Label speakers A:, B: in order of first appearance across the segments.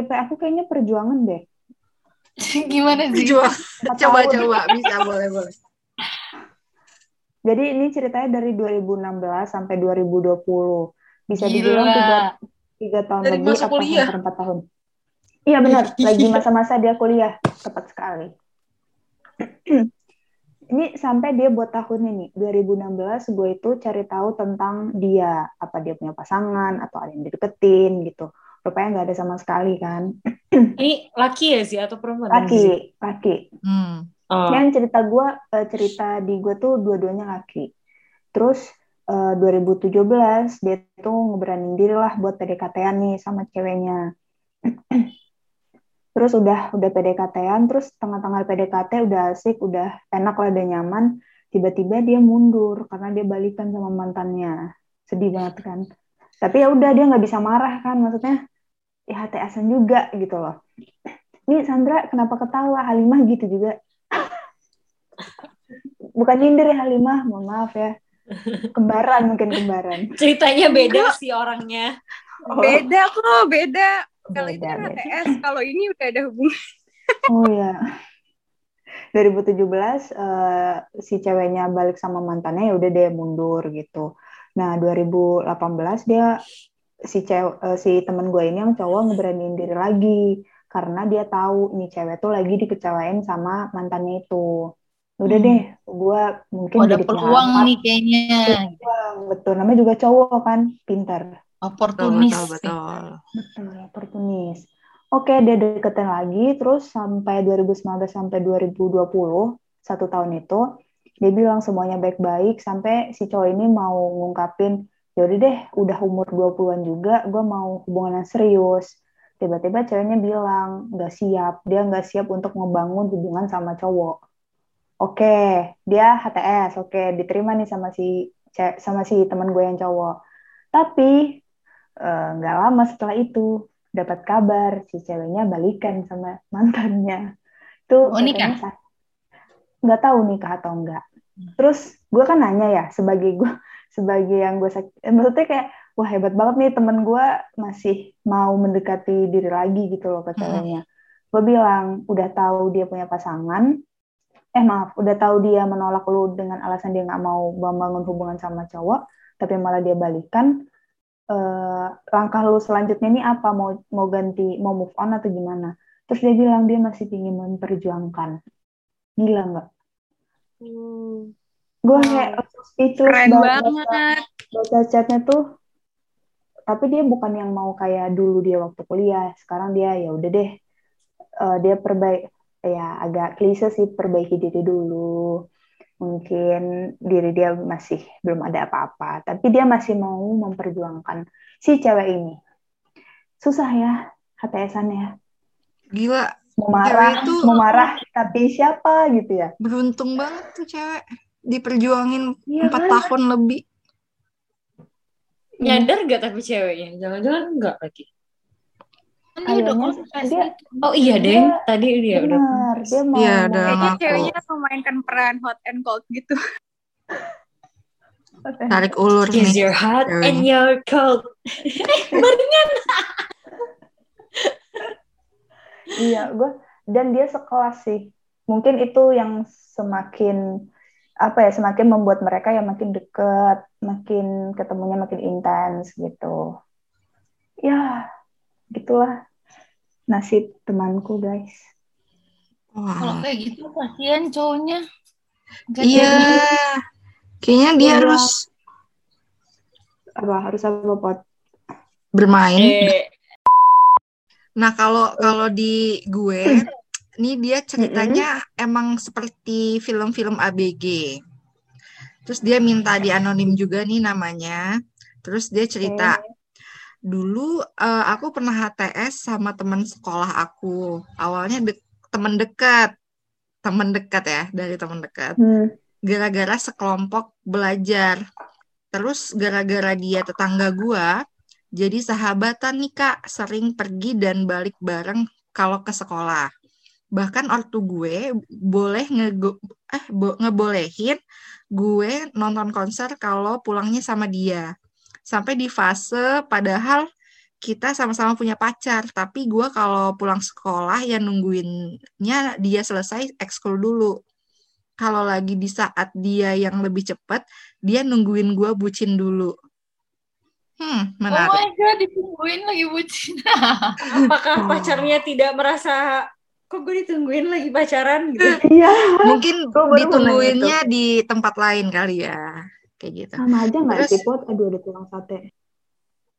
A: nge-reply aku kayaknya perjuangan deh.
B: Gimana sih?
C: Jual.
A: Empat
C: Coba
A: tahun.
C: coba bisa boleh boleh.
A: Jadi ini ceritanya dari 2016 sampai 2020. Bisa
B: Gila.
A: dibilang tiga, tiga tahun
C: Dari
A: lebih hampir empat tahun. Iya benar, lagi masa-masa dia kuliah, tepat sekali. ini sampai dia buat tahunnya nih, 2016 gue itu cari tahu tentang dia, apa dia punya pasangan atau ada yang dideketin gitu. Rupanya nggak ada sama sekali kan.
D: Ini laki ya sih atau perempuan?
A: Laki, laki.
B: Hmm.
D: Oh.
A: Yang cerita gue, cerita di gue tuh dua-duanya laki. Terus eh, 2017 dia tuh ngeberanin diri lah buat PDKT-an nih sama ceweknya. Terus udah udah PDKT-an, terus tengah-tengah PDKT udah asik, udah enak lah, udah nyaman. Tiba-tiba dia mundur karena dia balikan sama mantannya. Sedih banget kan. Tapi ya udah dia nggak bisa marah kan, maksudnya ya HTS-an juga gitu loh. Nih Sandra kenapa ketawa? Halimah gitu juga. Bukan nyindir ya Halimah, mohon maaf ya. Kembaran mungkin kembaran.
D: Ceritanya beda sih orangnya.
A: Oh,
C: Beda kok, beda. Kalau itu kan. HTS, kalau ini udah ada hubungan.
A: Oh ya. 2017 eh, si ceweknya balik sama mantannya ya udah dia mundur gitu. Nah, 2018 dia si cewek eh, si temen gue ini yang cowok ngeberaniin diri lagi karena dia tahu nih cewek tuh lagi dikecewain sama mantannya itu. Udah
B: Hmm.
A: deh, gue mungkin
B: Oh, ada
A: jadi
B: peluang
A: pengalaman.
B: nih kayaknya.
A: Peluang, betul. Namanya juga cowok kan, pintar.
C: Betul,
B: Oportunis.
C: betul, betul.
A: Betul, oportunis. Oke, dia deketin lagi, terus sampai 2019 sampai 2020, satu tahun itu, dia bilang semuanya baik-baik, sampai si cowok ini mau ngungkapin, yaudah deh, udah umur 20-an juga, gue mau hubungan yang serius. Tiba-tiba ceweknya bilang, nggak siap, dia nggak siap untuk membangun hubungan sama cowok. Oke, dia HTS, oke, diterima nih sama si sama si teman gue yang cowok. Tapi eh, nggak lama setelah itu dapat kabar si ceweknya balikan sama mantannya. Itu
B: Oh, nikah?
A: nggak tahu nikah atau enggak. Terus gue kan nanya ya sebagai gue sebagai yang gue sak- eh, maksudnya kayak wah hebat banget nih temen gue masih mau mendekati diri lagi gitu loh ke ceweknya. Gue bilang udah tahu dia punya pasangan, eh maaf udah tahu dia menolak lu dengan alasan dia nggak mau membangun hubungan sama cowok, tapi malah dia balikan. Eh, langkah lu selanjutnya ini apa? Mau mau ganti mau move on atau gimana? Terus dia bilang dia masih ingin memperjuangkan. Gila nggak?
C: Hmm.
A: gue kayak speechless
C: Keren
A: banget
C: banget.
A: baca chatnya tuh tapi dia bukan yang mau kayak dulu dia waktu kuliah. Sekarang dia ya udah deh eh, dia perbaik ya agak klise sih perbaiki diri dulu. Mungkin diri dia masih belum ada apa-apa tapi dia masih mau memperjuangkan si cewek ini. Susah ya HTS-annya
C: Gila,
A: mau marah
C: itu-
A: mau marah tapi siapa gitu ya?
C: Beruntung banget tuh cewek. Diperjuangin
A: Iya
C: empat
A: kan?
C: tahun lebih.
D: Nyadar gak tapi ceweknya? Jangan-jangan enggak lagi.
B: Kan dia udah
A: Kayaknya
B: confess
A: dia
B: gitu.
D: Oh iya,
A: Dia-
D: Deng. Tadi dia udah.
A: benar dia mau
C: Iya, udah Kayaknya ceweknya memainkan peran hot and cold gitu. Tarik ulur
D: Is
C: nih.
D: your hot
C: ceweknya.
D: and your cold.
A: Iya, gue dan dia sekelas sih. Mungkin itu yang semakin apa ya, semakin membuat mereka yang makin deket, makin ketemunya makin intens gitu. Ya, gitulah nasib temanku, guys.
B: Kalau kayak gitu kasihan cowoknya. Gak
C: Iya.
B: jadi.
C: Kayaknya dia
A: Iya.
C: harus
A: Apa harus apa pot?
C: bermain.
D: Eh,
C: Nah, kalau kalau di gue, ini dia ceritanya emang seperti film-film ABG. Terus dia minta di anonim juga nih namanya. Terus dia cerita, dulu eh, aku pernah HTS sama teman sekolah aku. Awalnya de- teman dekat, teman dekat ya, dari teman dekat.
A: Hmm.
C: Gara-gara sekelompok belajar. Terus gara-gara dia tetangga gua, jadi sahabatan nih Kak, sering pergi dan balik bareng kalau ke sekolah. Bahkan ortu gue boleh ngego- eh bo- ngebolehin gue nonton konser kalau pulangnya sama dia. Sampai di fase padahal kita sama-sama punya pacar, tapi gue kalau pulang sekolah ya nungguinnya dia selesai ekskul dulu. Kalau lagi di saat dia yang lebih cepat, dia nungguin gue bucin dulu. Hmm,
B: Oh
C: menarik.
B: my god, ditungguin lagi bucin.
D: Apakah
A: Oh.
D: pacarnya tidak merasa kok gue ditungguin lagi pacaran gitu?
A: Iya,
C: Mungkin ditungguinnya di tempat lain kali ya. Kayak gitu.
A: sama aja nggak
C: Terus-
A: sih Pot? Aduh ada tulang sate.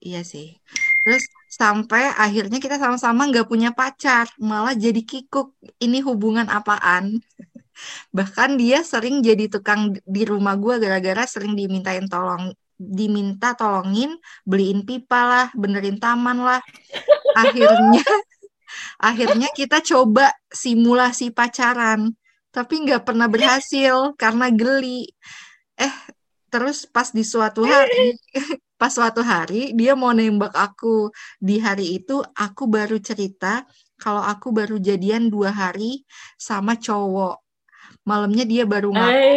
C: Iya sih. Terus sampai akhirnya kita sama-sama nggak punya pacar, malah jadi kikuk. Ini hubungan apaan? Bahkan dia sering jadi tukang di rumah gue gara-gara sering dimintain tolong, diminta tolongin, beliin pipa lah, benerin taman lah. Akhirnya, akhirnya kita coba simulasi pacaran, tapi nggak pernah berhasil karena geli. Eh, terus pas di suatu hari pas suatu hari dia mau nembak aku. Di hari itu aku baru cerita kalau aku baru jadian dua hari sama cowok. Malamnya dia baru ngaku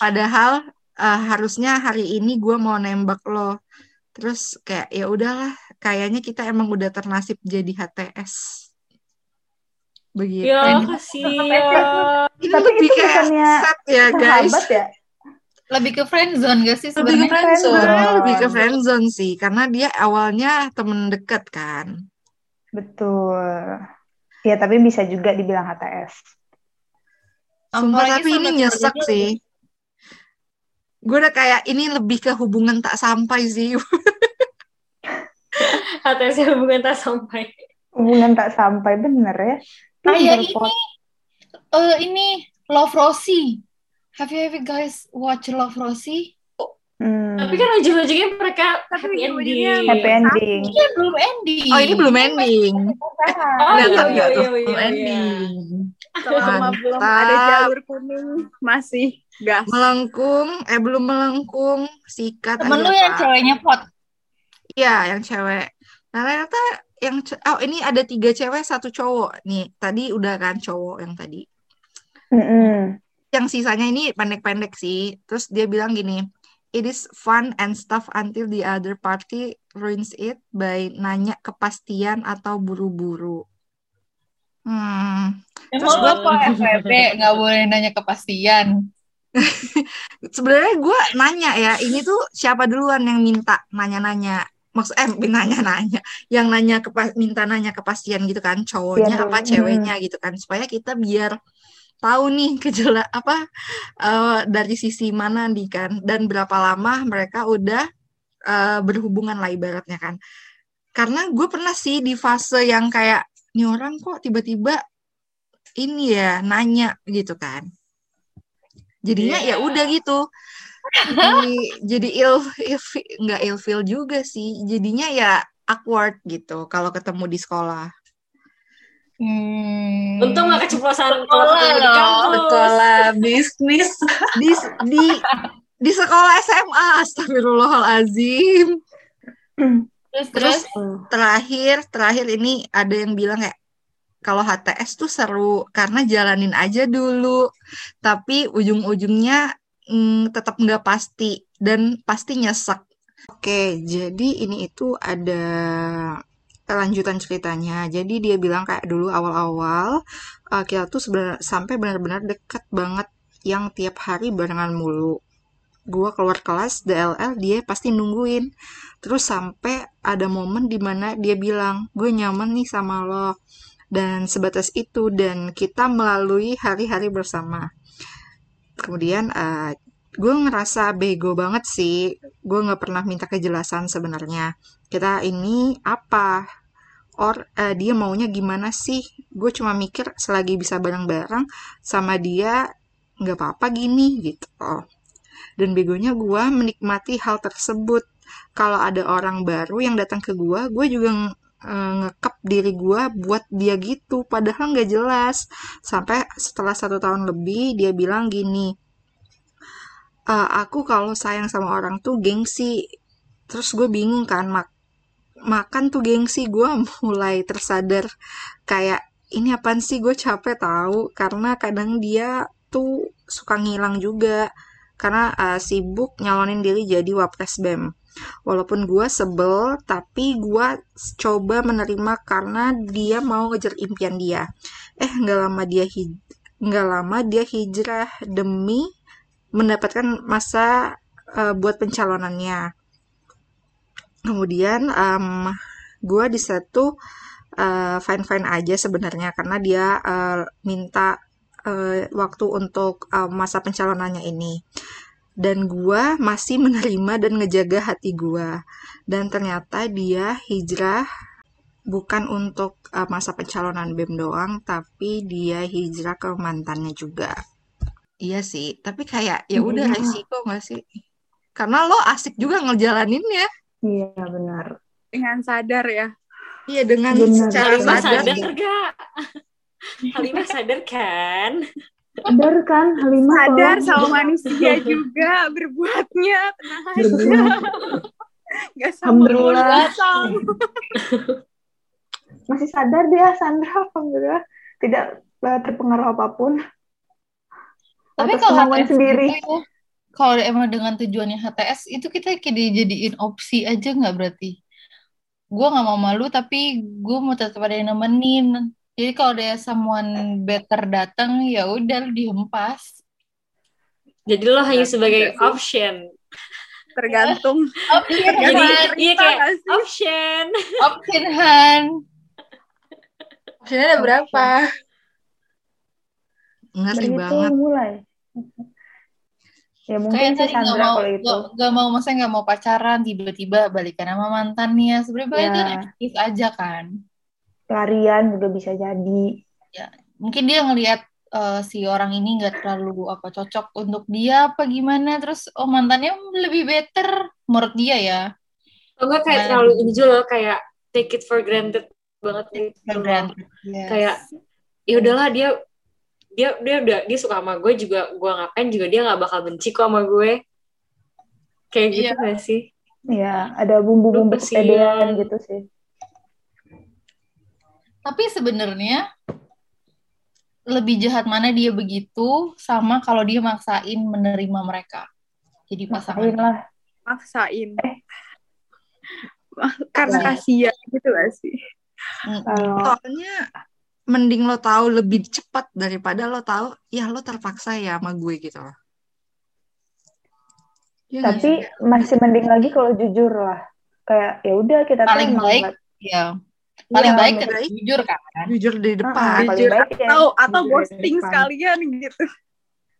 C: padahal eh, harusnya hari ini gue mau nembak lo. Terus kayak ya udahlah kayaknya kita emang udah ternasib jadi HTS begitu
D: Ya
C: ini
D: kasihan.
C: ini
A: Tapi
C: lebih
A: itu
C: kayak sad ya guys
A: ya?
B: Lebih ke friendzone gak sih
C: lebih ke
B: sebenarnya?
C: friendzone
A: Friendzone.
C: lebih ke friendzone sih karena dia awalnya temen deket kan
A: Betul. Ya tapi bisa juga dibilang HTS.
C: Sumpah
B: Apalagi
C: tapi ini nyesek sih. Gue udah kayak ini lebih ke hubungan tak sampai sih.
D: HTS hubungan tak sampai.
A: Hubungan tak sampai bener ya.
B: Kayak ini, eh ini Love Rosie. Have you ever guys watch Love Rosie?
A: Hmm.
D: Tapi kan ujung-ujungnya mereka
E: Tapi
D: happy ending.
A: happy ending.
B: Ini belum ending.
C: Oh ini belum ending.
D: Oh
C: Lihat
D: iya iya iya
C: belum
D: iya. iya.
C: ending.
E: selama belum ada jalur kuning masih gas.
C: Melengkung, eh belum melengkung, sikat
B: Temen
C: aja
B: lu yang ceweknya pot.
C: Iya yang cewek. Nah ternyata yang oh ini ada tiga cewek satu cowok nih. Tadi udah kan cowok yang tadi.
A: Mm-mm.
C: yang sisanya ini pendek-pendek sih. Terus dia bilang gini, it is fun and stuff until the other party ruins it by nanya kepastian atau buru-buru. Hmm,
B: Emang
C: Terus
B: lu apa FWB nggak boleh nanya kepastian.
C: sebenarnya gue nanya ya, ini tuh siapa duluan yang minta nanya-nanya? Maksud eh nanya-nanya, yang nanya kepa minta nanya kepastian gitu kan, cowoknya
A: Iya,
C: apa ceweknya gitu kan, supaya kita biar tahu nih kejela apa eh, dari sisi mana nih kan. Dan berapa lama mereka udah eh, berhubungan lah ibaratnya kan. Karena gue pernah sih di fase yang kayak nih orang kok tiba-tiba ini ya nanya gitu kan. Jadinya ya udah gitu jadi jadi ill, ill nggak ilfeel juga sih. Jadinya ya awkward gitu kalau ketemu di sekolah.
B: Hmm.
D: Untung gak keceplosan kalau
B: Sekolah
D: di kampus.
C: sekolah bisnis. Di di di sekolah SMA astagfirullahalazim.
B: Terus
C: terus
B: terus?
C: terakhir terakhir ini ada yang bilang kayak kalau HTS tuh seru karena jalanin aja dulu. Tapi ujung-ujungnya mm, tetap nggak pasti dan pasti nyesek. Oke jadi ini itu ada lanjutan ceritanya. Jadi dia bilang kayak dulu awal-awal uh, kita tuh sebenarnya sampai benar-benar deket banget yang tiap hari barengan mulu. Gua keluar kelas DLL dia pasti nungguin. Terus sampai ada momen di mana dia bilang gue nyaman nih sama lo. Dan sebatas itu dan kita melalui hari-hari bersama kemudian uh, gue ngerasa bego banget sih. Gue nggak pernah minta kejelasan sebenarnya. Kita ini apa? Or uh, dia maunya gimana sih? Gue cuma mikir selagi bisa bareng-bareng sama dia nggak apa-apa gini gitu. Dan begonya gue menikmati hal tersebut. Kalau ada orang baru yang datang ke gue gue juga eh, ngekep diri gue buat dia gitu. Padahal nggak jelas. Sampai setelah satu tahun lebih dia bilang gini "Eh, aku kalau sayang sama orang tuh gengsi. Terus gue bingung kan mak makan tuh gengsi. Gue mulai tersadar kayak ini apaan sih? Gue capek tahu karena kadang dia tuh suka ngilang juga. Karena uh, sibuk nyalonin diri jadi wapres BEM. Walaupun gue sebel, tapi gue coba menerima karena dia mau ngejar impian dia. Eh, nggak lama dia nggak lama dia hijrah demi mendapatkan masa eh, buat pencalonannya. Kemudian em gue di satu fine fine aja sebenarnya karena dia eh, minta eh, waktu untuk eh, masa pencalonannya ini dan gua masih menerima dan ngejaga hati gua dan ternyata dia hijrah bukan untuk uh, masa pencalonan BEM doang tapi dia hijrah ke mantannya juga iya sih tapi kayak ya udah
A: Iya.
C: resiko gak sih karena lo asik juga ngejalaninnya
A: Iya benar.
E: Dengan sadar ya.
C: iya dengan
A: Benar.
C: secara sadar
D: sadar gak? Halimah sadar kan?
A: Sadar kan Halimah
E: Sadar sama manusia juga berbuatnya. Tenang aja.
A: Berbuat.
E: Gak sama
A: Alhamdulillah. Masih sadar dia Sandra Alhamdulillah tidak eh, terpengaruh apa pun.
B: Tapi
A: Atas
B: kalau HTS
A: sendiri.
B: ya, kalau emang dengan tujuannya HTS itu kita kayak dijadiin opsi aja nggak berarti? Gue nggak mau malu tapi gue mau tetap ada yang nemenin. Jadi kalau ada someone better datang ya udah dihempas.
D: Jadi lo hanya sebagai option.
E: Tergantung.
B: Option
D: Jadi
B: Han,
D: iya kayak
E: gak sih?
D: option.
B: option Han.
C: Opsinya ada berapa ngerti
A: Begitu
C: banget
A: mulai. Ya mungkin
B: Kayak
A: sih Sandra
B: mau
A: kalau itu.
B: nggak nggak mau masa nggak mau pacaran tiba-tiba balikan sama mantannya. Sebenarnya itu
A: Ya.
B: aktif aja kan.
A: Pelarian juga bisa jadi.
B: mungkin dia ngelihat eh, si orang ini nggak terlalu apa cocok untuk dia apa gimana terus oh mantannya lebih better menurut dia ya
D: Kalau nggak kayak
B: Nah.
D: terlalu ini juga loh, kayak take it for granted banget gitu.
B: For granted. Yes.
D: Kayak ya udahlah dia dia dia udah dia suka sama gue juga gue ngapain juga dia nggak bakal benci kok sama gue. Kayak gitu
B: Iya.
D: gak sih?
A: Ya, ada bumbu-bumbu kepedean gitu sih.
B: Tapi sebenarnya lebih jahat mana dia begitu sama kalau dia maksain menerima mereka jadi
A: Maksain
B: pasangan
A: lah.
E: Maksain.
A: Eh.
E: Karena kasihan gitu gak sih?
C: Soalnya mending lo tahu lebih cepat daripada lo tahu ya lo terpaksa ya sama gue gitu loh nggak
A: tapi
C: sih?
A: masih mending lagi kalau jujur lah. Kayak ya udah kita
B: paling baik ya paling
A: Iya,
B: baik tetap
C: baik.
B: jujur kan
C: jujur di
A: Ah,
C: depan
A: paling
E: Jujur
A: baik ya
E: atau atau
A: jujur
E: ghosting sekalian gitu.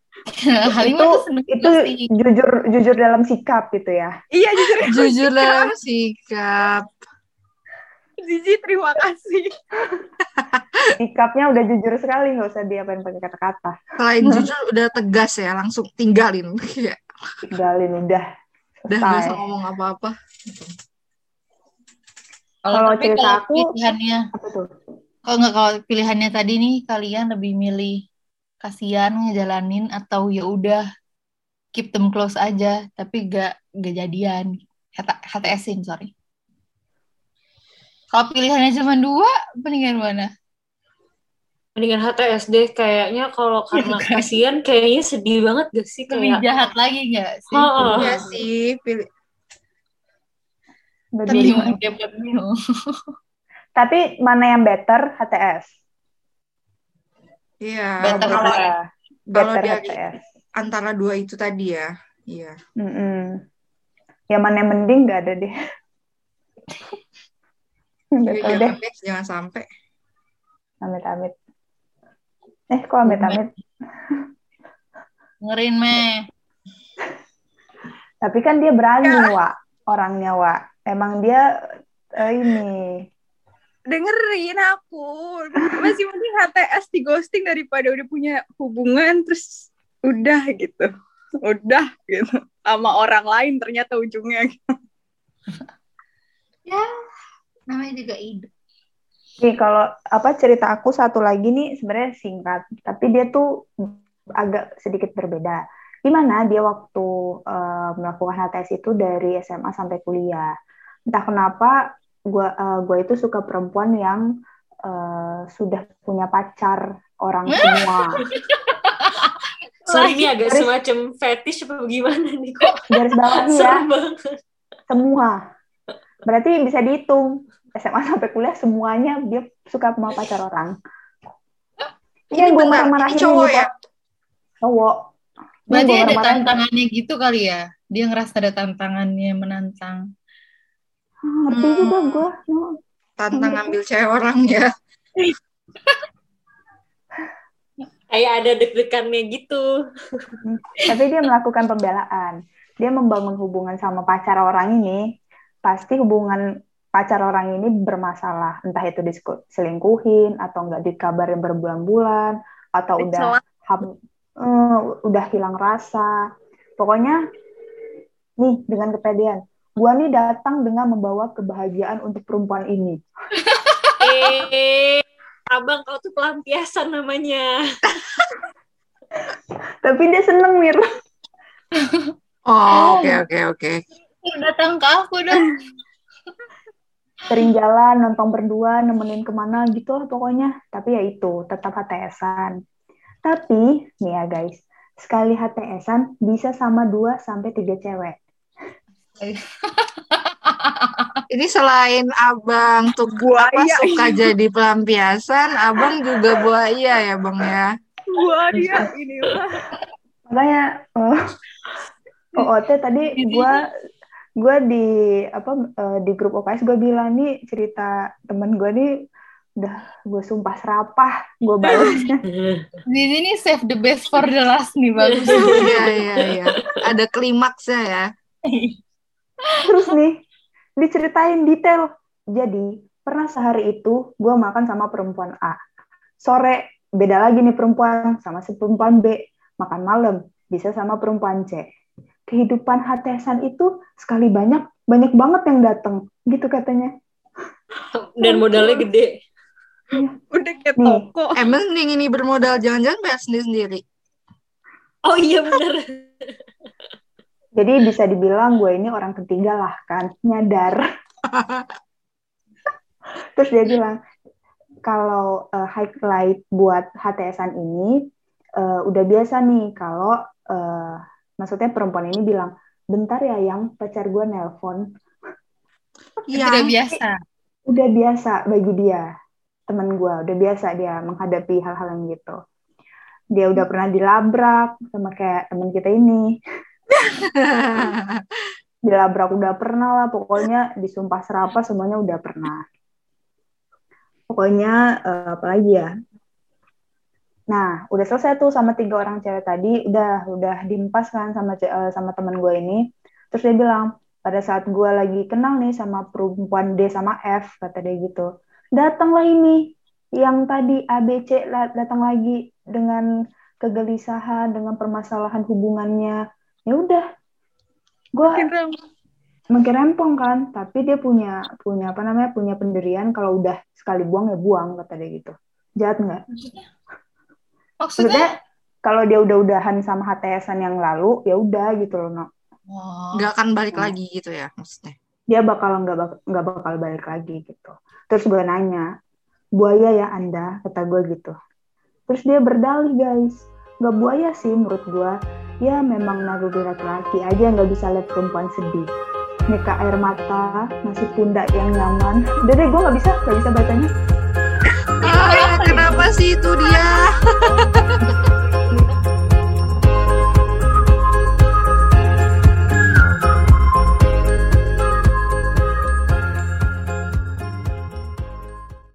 B: Halimah
A: itu itu jujur jujur dalam sikap gitu ya.
E: Iya jujur.
C: jujur dalam sikap
E: Zizi terima kasih.
A: Sikapnya udah jujur sekali nggak usah diapain pakai kata-kata.
C: selain jujur udah tegas ya langsung tinggalin
A: Tinggalin udah.
C: udah gak usah ngomong apa-apa
B: kalau
A: cerita
B: kalau
A: aku-
B: pilihannya
A: Apa tuh?
B: Kalau nggak kalau pilihannya tadi nih kalian lebih milih kasihan ngejalanin atau ya udah keep them close aja tapi gak gak jadian HTS-in sorry. Kalau pilihannya cuma dua, mendingan mana?
D: Mendingan HTS deh kayaknya kalau karena kasihan kayaknya sedih banget gak sih
B: Lebih
D: kayak
B: jahat lagi nggak sih?
D: Oh,
C: Iya sih pilih
A: Bingung. Tapi mana yang better HTS?
C: iya
B: Better
C: kalau
B: HTS.
C: kalau
A: better
C: dari-
A: HTS.
C: antara dua itu tadi ya iya
A: Mm-mm. Yang mana yang mending nggak ada deh.
C: Iya,
A: deh,
C: jangan deh jangan sampai
A: amit-amit. Eh, kok amit-amit?
B: Ngerin meh.
A: Tapi kan dia berani, Wak. Orangnya, Wak. Emang dia eh, ini.
E: Dengerin aku. Masih mending HTS di ghosting daripada udah punya hubungan terus udah gitu. Udah gitu. Sama orang lain ternyata ujungnya.
B: Ya, namanya juga hidup.
A: Nih, kalau apa cerita aku satu lagi nih sebenarnya singkat, tapi dia tuh agak sedikit berbeda. Gimana dia waktu eh, melakukan HTS itu dari SMA sampai kuliah. Entah kenapa gua eh, gua itu suka perempuan yang eh, sudah punya pacar orang semua.
D: sorry ini agak semacam fetish apa gimana nih kok
A: Garis bawahi ya, semua berarti bisa dihitung SMA sampai kuliah semuanya dia suka sama pacar orang
C: Ini
A: Iya, gue marah-marahin
C: cowok
A: gitu.
C: ya?
A: cowok
B: Berarti ada tantangannya gitu kali ya. Dia ngerasa ada tantangannya menantang.
A: Ah, ngerti
C: Hmm.
A: juga gue
C: Tantang ngambil cewek orang ya.
D: Kayak ada deg-degannya gitu.
A: tapi dia melakukan pembelaan dia membangun hubungan sama pacar orang ini pasti hubungan pacar orang ini bermasalah entah itu diselingkuhin atau enggak dikabarin berbulan-bulan atau udah Eh, udah hilang rasa pokoknya nih dengan kepedean gua nih datang dengan membawa kebahagiaan untuk perempuan ini
D: Eh, abang kau tuh pelampiasan namanya.
A: tapi dia seneng mir
C: Oh, oke oke oke.
B: Datang ke aku dong.
A: sering jalan nonton berdua nemenin ke mana gitu lah pokoknya tapi ya itu tetap HTSan tapi nih ya guys sekali HTSan bisa sama 2 sampai tiga cewek
C: Ini selain abang tuh apa
E: Buaya.
C: suka jadi pelampiasan, abang juga buaya ya bang ya.
E: Buaya ini mah.
A: makanya eh, OOT tadi gua gua di apa eh, di grup OKS gue bilang nih cerita temen gue nih udah gue sumpah serapah gue balas
B: Di sini save the best for the last nih bagus.
C: Iya iya iya. Ada klimaksnya ya.
A: Terus nih, diceritain detail. Jadi, pernah sehari itu gue makan sama perempuan A. Sore, beda lagi nih perempuan sama si perempuan B. Makan malam, bisa sama perempuan C. Kehidupan HTSan itu sekali banyak, banyak banget yang datang. Gitu katanya.
D: Dan modalnya gede.
E: Udah kayak
A: Nih.
E: toko.
C: Eh mending ini bermodal jangan-jangan bayar sendiri-sendiri.
D: Oh iya bener.
A: Jadi bisa dibilang gue ini orang ketiga lah kan, nyadar. Terus dia bilang, kalau eh, highlight buat HTSan ini, eh, udah biasa nih kalau, eh, maksudnya perempuan ini bilang, bentar ya yang pacar gue nelpon.
C: Iya.
B: Tidak biasa.
A: Udah biasa bagi dia, temen gue, udah biasa dia menghadapi hal-hal yang gitu. Dia udah pernah dilabrak sama kayak temen kita ini. dilabrak udah pernah lah pokoknya disumpah serapah semuanya udah pernah. Pokoknya eh, apa lagi ya? Nah udah selesai tuh sama tiga orang cewek tadi. Udah udah diempas kan sama eh, sama teman gue ini. Terus dia bilang pada saat gue lagi kenal nih sama perempuan D sama F kata dia gitu datanglah ini. Yang tadi ABC datang lagi dengan kegelisahan dengan permasalahan hubungannya. Ya udah. Gue
E: Makin
A: rempong. Kan. Tapi dia punya punya apa namanya punya pendirian. Kalau udah sekali buang ya buang kata dia gitu. Jahat nggak?
B: Maksudnya? Maksudnya?
A: maksudnya kalau dia udah udahan sama HTSan yang lalu ya udah gitu loh no.
C: Nggak akan balik lagi gitu ya maksudnya.
A: dia bakal nggak bak- nggak bakal balik lagi gitu terus gue nanya buaya ya anda? Kata gue gitu. Terus dia berdalih guys. Nggak buaya sih menurut gue ya memang naluri laki-laki aja nggak bisa lihat perempuan sedih. Nika air mata ngasih pundak yang nyaman. Deh gue nggak bisa nggak bisa bacanya.
C: Ah, kenapa sih itu dia?